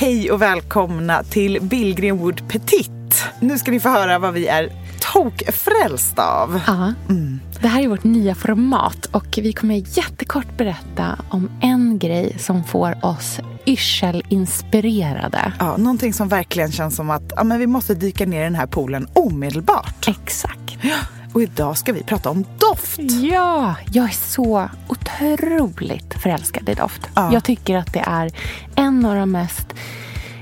Hej och välkomna till Billgren Wood Petit. Nu ska ni få höra vad vi är tokfrälsta av. Ja. Mm. Det här är vårt nya format och vi kommer jättekort berätta om en grej som får oss yrselinspirerade. Ja, någonting som verkligen känns som att ja, men vi måste dyka ner i den här poolen omedelbart. Exakt. Ja. Och idag ska vi prata om doft. Ja, jag är så otroligt förälskad i doft. Ja. Jag tycker att det är en av de mest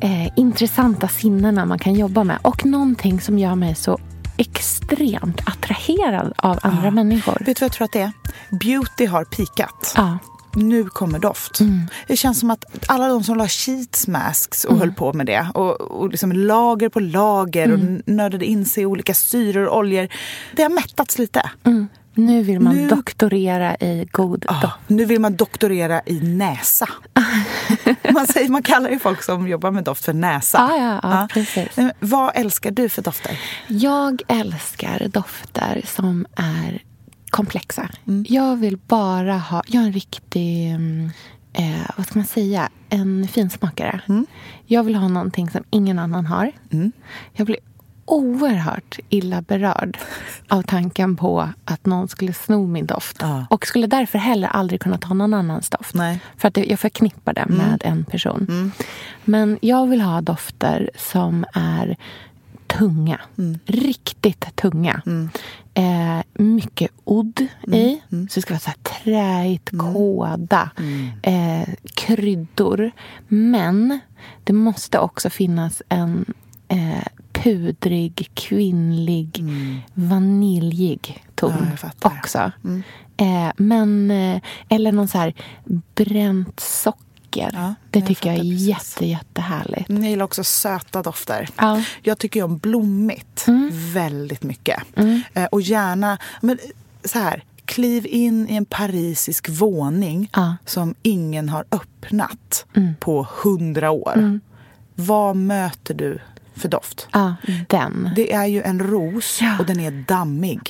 eh, intressanta sinnena man kan jobba med. Och någonting som gör mig så extremt attraherad av andra ja. människor. Vet du vad jag tror att det är? Beauty har pikat. Ja nu kommer doft. Mm. Det känns som att alla de som la sheets masks och mm. höll på med det och, och liksom lager på lager mm. och nördade in sig i olika syror och oljor. Det har mättats lite. Mm. Nu vill man nu, doktorera i god ah, doft. Nu vill man doktorera i näsa. man, säger, man kallar ju folk som jobbar med doft för näsa. Ah, ja, ja, ah. precis. Vad älskar du för dofter? Jag älskar dofter som är komplexa. Mm. Jag vill bara ha... Jag är en riktig... Mm, eh, vad ska man säga? En finsmakare. Mm. Jag vill ha någonting som ingen annan har. Mm. Jag blir oerhört illa berörd av tanken på att någon skulle sno min doft. Ja. Och skulle därför heller aldrig kunna ta någon annans doft. Nej. För att jag förknippar det mm. med en person. Mm. Men jag vill ha dofter som är tunga. Mm. Riktigt tunga. Mm. Eh, mycket odd mm. i. Mm. Så det ska vara så här träigt, mm. kåda, mm. eh, kryddor. Men det måste också finnas en eh, pudrig, kvinnlig, vaniljig ton ja, också. Eh, men, eh, eller någon så här bränt socker socker. Ja, det tycker jag, jag är jätte, jättehärligt. Jag gillar också söta dofter. Ja. Jag tycker om blommigt mm. väldigt mycket. Mm. Eh, och gärna... Men, så här, kliv in i en parisisk våning ja. som ingen har öppnat mm. på hundra år. Mm. Vad möter du för doft? Ja, den. Det är ju en ros och den är dammig.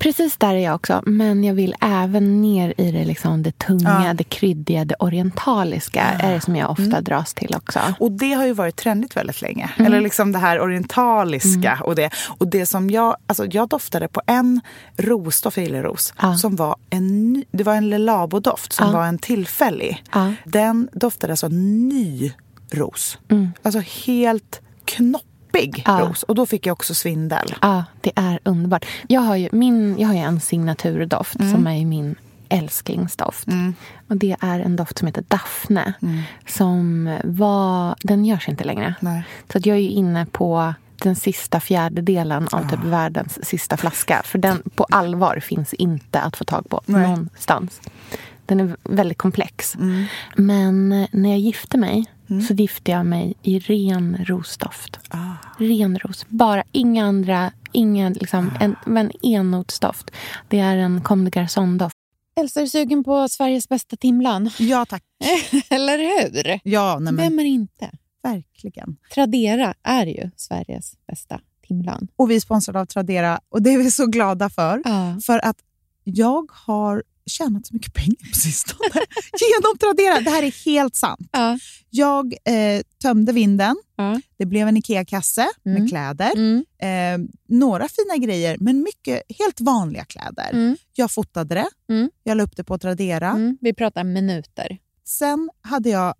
Precis där är jag också. Men jag vill även ner i det, liksom, det tunga, ja. det kryddiga, det orientaliska. Ja. är det som jag ofta mm. dras till också. Och det har ju varit trendigt väldigt länge. Mm. Eller liksom det här orientaliska. Mm. Och, det. och det som jag... Alltså jag doftade på en rosdoft, jag gillar ros, ja. som var en Det var en Lelabo-doft som var en tillfällig. Den doftade alltså ny ros. Mm. Alltså helt knopp deppig ja. ros. Och då fick jag också svindel. Ja, det är underbart. Jag har ju, min, jag har ju en signaturdoft mm. som är min älsklingsdoft. Mm. Och det är en doft som heter Daphne. Mm. Som var, den görs inte längre. Nej. Så att jag är inne på den sista fjärdedelen av typ oh. världens sista flaska. För den på allvar finns inte att få tag på Nej. någonstans. Den är väldigt komplex. Mm. Men när jag gifte mig mm. så gifte jag mig i ren rosdoft. Ah. Ren ros. Bara inga andra, ingen liksom, ah. en, en ennotsdoft. Det är en Comme des Garçons-doft. Elsa, är du sugen på Sveriges bästa timlan? Ja, tack. Eller hur? Ja, nej, men... Vem är inte? Verkligen. Tradera är ju Sveriges bästa timlan. Och vi är sponsrade av Tradera och det är vi så glada för. Ah. För att jag har tjänat så mycket pengar på sistone. Genom Tradera. Det här är helt sant. Ja. Jag eh, tömde vinden. Ja. Det blev en IKEA-kasse mm. med kläder. Mm. Eh, några fina grejer, men mycket helt vanliga kläder. Mm. Jag fotade det. Mm. Jag la upp det på Tradera. Mm. Vi pratar minuter. Sen hade jag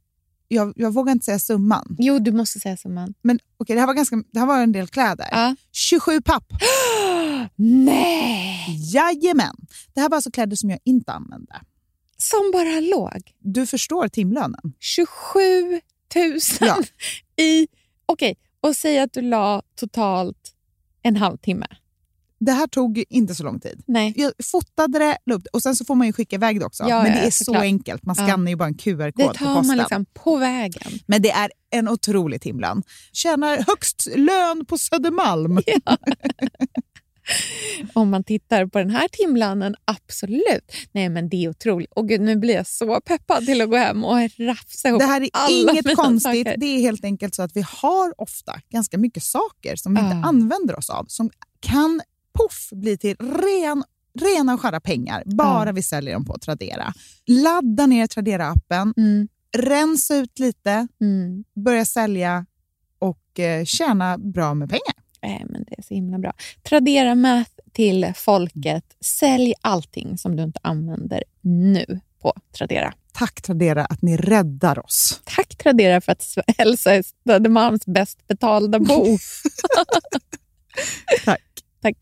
jag, jag vågar inte säga summan. Jo, du måste säga summan. Men okay, det, här var ganska, det här var en del kläder. Ja. 27 papp. Nej! Jajamän. Det här var alltså kläder som jag inte använde. Som bara låg? Du förstår timlönen. 27 000 ja. i... Okej, okay. och säg att du la totalt en halvtimme. Det här tog inte så lång tid. Nej. Jag fotade det, och sen så får man ju skicka iväg det också. Ja, Men det ja, är så enkelt. Man skannar ja. ju bara en QR-kod på posten. Det tar man liksom på vägen. Men det är en otrolig timlön. Tjänar högst lön på Södermalm. Ja. Om man tittar på den här timlönen, absolut. Nej, men det är otroligt. Och gud, nu blir jag så peppad till att gå hem och rafsa ihop Det här är inget konstigt. Saker. Det är helt enkelt så att vi har ofta ganska mycket saker som vi uh. inte använder oss av, som kan poff bli till ren rena och skära pengar bara uh. vi säljer dem på Tradera. Ladda ner Tradera-appen. Mm rensa ut lite, mm. börja sälja och eh, tjäna bra med pengar. Nej, men det är så himla bra. Tradera Math till folket. Sälj allting som du inte använder nu på Tradera. Tack Tradera att ni räddar oss. Tack Tradera för att Elsa är Södermalms bäst betalda bo. Tack. Tack.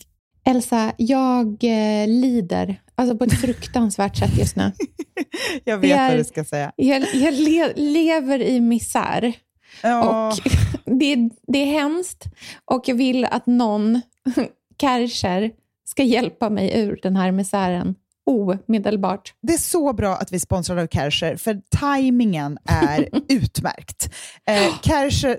Elsa, jag eh, lider alltså på ett fruktansvärt sätt just nu. jag vet är, vad du ska säga. Jag, jag le, lever i misär. Ja. Och det, det är hemskt och jag vill att någon, Kärcher, ska hjälpa mig ur den här misären omedelbart. Det är så bra att vi sponsrar av Kärcher, för tajmingen är utmärkt. Eh, Kärcher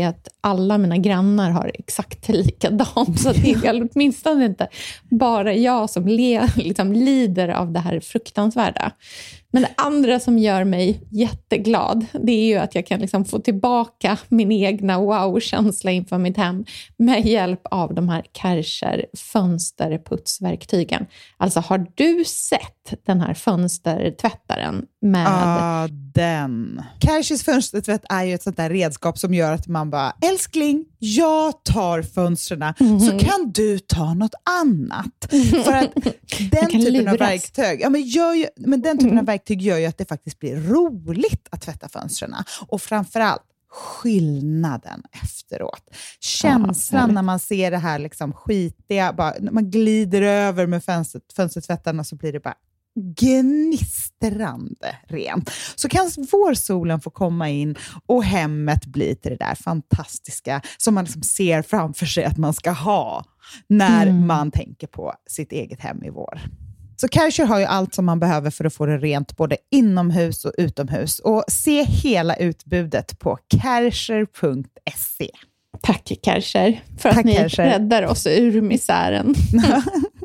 är att alla mina grannar har exakt likadant. Så det är åtminstone inte bara jag som le, liksom, lider av det här fruktansvärda. Men det andra som gör mig jätteglad, det är ju att jag kan liksom få tillbaka min egna wow-känsla inför mitt hem med hjälp av de här Kärcher fönsterputsverktygen. Alltså, har du sett den här fönstertvättaren med... Ja, den. Kärchers fönstertvätt är ju ett sånt där redskap som gör att man bara, älskling, jag tar fönstren, mm. så kan du ta något annat. För att den typen luras. av verktyg, ja, men, gör ju, men den typen mm. av verktyg gör ju att det faktiskt blir roligt att tvätta fönstren. Och framförallt, skillnaden efteråt. Känslan ja, när man ser det här liksom skitiga, bara, när man glider över med fönster, fönstertvättarna så blir det bara gnistrande rent. Så kan vårsolen få komma in och hemmet bli till det där fantastiska som man liksom ser framför sig att man ska ha när mm. man tänker på sitt eget hem i vår. Så Kärcher har ju allt som man behöver för att få det rent både inomhus och utomhus. Och se hela utbudet på kärcher.se. Tack Kärcher för Tack, att ni Kärcher. räddar oss ur misären.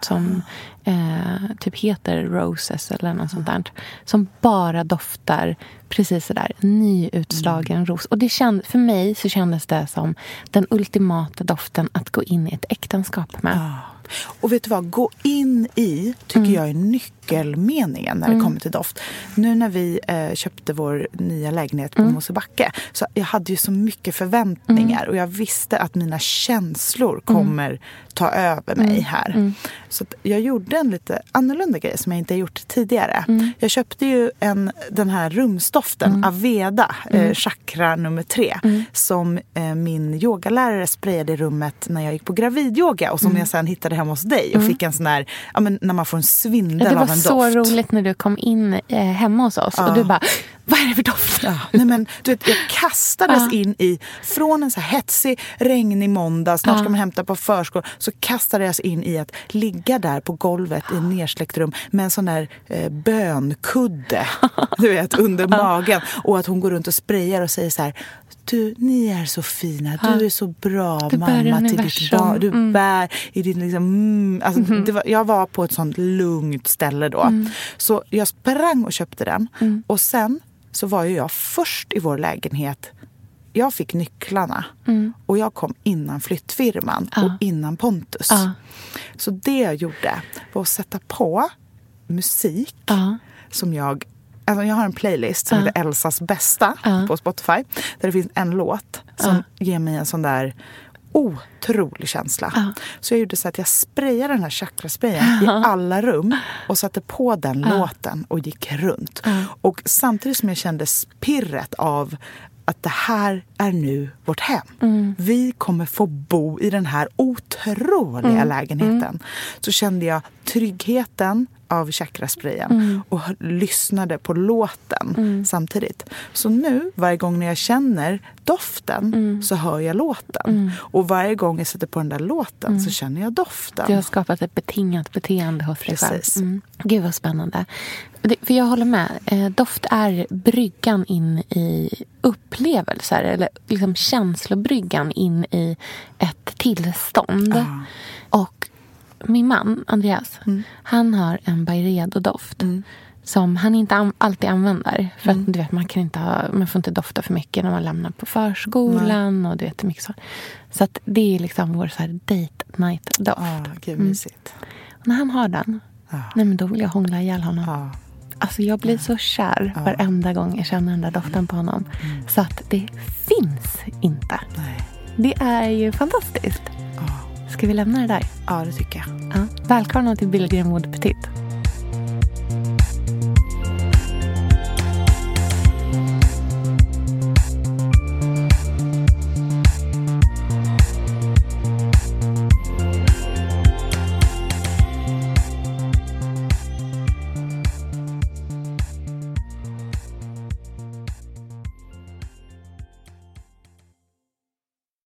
som eh, typ heter Roses eller något sånt där. Som bara doftar precis sådär nyutslagen mm. ros. Och det känd, för mig så kändes det som den ultimata doften att gå in i ett äktenskap med. Ah. Och vet du vad, gå in i tycker mm. jag är nyckelmeningen när det mm. kommer till doft. Nu när vi eh, köpte vår nya lägenhet på mm. Mosebacke så jag hade ju så mycket förväntningar mm. och jag visste att mina känslor mm. kommer ta över mig här. Så jag gjorde en lite annorlunda grej som jag inte gjort tidigare. Jag köpte ju en, den här rumsdoften, Aveda, eh, chakra nummer tre, som eh, min yogalärare sprayade i rummet när jag gick på gravidyoga och som jag sen hittade hemma hos dig och fick en sån där, ja, men när man får en svindel av en doft. Så roligt när du kom in eh, hemma hos oss ja. och du bara, vad är det för doft? Ja, nej men, du vet, jag kastades ja. in i, från en så här hetsig, regnig måndag, snart ska man hämta på förskolan, så kastades jag in i att ligga där på golvet i nersläckt rum med en sån där eh, bönkudde, du vet, under magen. Och att hon går runt och sprayar och säger så här, du, ni är så fina, du är så bra du mamma till ditt barn. Du mm. bär i din... Liksom, mm, alltså, mm. var, jag var på ett sånt lugnt ställe då. Mm. Så jag sprang och köpte den. Mm. Och sen så var ju jag först i vår lägenhet. Jag fick nycklarna mm. och jag kom innan flyttfirman ja. och innan Pontus. Ja. Så det jag gjorde var att sätta på musik ja. som jag Alltså jag har en playlist som uh. heter Elsas bästa uh. på Spotify. Där det finns en låt som uh. ger mig en sån där otrolig känsla. Så jag gjorde så att jag sprayade den här chakrasprayen i alla rum och satte på den låten och gick runt. Och samtidigt som jag kände spirret av att det här är nu vårt hem. Mm. Vi kommer få bo i den här otroliga mm. lägenheten. Mm. Så kände jag, tryggheten av chakrasprayen mm. och lyssnade på låten mm. samtidigt. Så nu, varje gång när jag känner doften mm. så hör jag låten. Mm. Och varje gång jag sätter på den där låten så mm. känner jag doften. Du har skapat ett betingat beteende hos dig själv. Mm. Gud vad spännande. För jag håller med. Eh, doft är bryggan in i upplevelser. Eller liksom känslobryggan in i ett tillstånd. Ah. Och min man, Andreas, mm. han har en Byredo-doft. Mm. Som han inte alltid använder. För mm. att du vet, man, kan inte ha, man får inte dofta för mycket när man lämnar på förskolan. Och du vet, mycket så. så att det är liksom vår så här date night-doft. Ah, gud, mm. när han har den, ah. nej, men då vill jag hångla ihjäl honom. Ah. Alltså jag blir så kär ah. varenda gång jag känner den där doften på honom. Mm. Så att det finns inte. Nej. Det är ju fantastiskt. Ska vi lämna det där? Ja, det tycker jag. Ja. Välkomna till Billgren Wood Petit.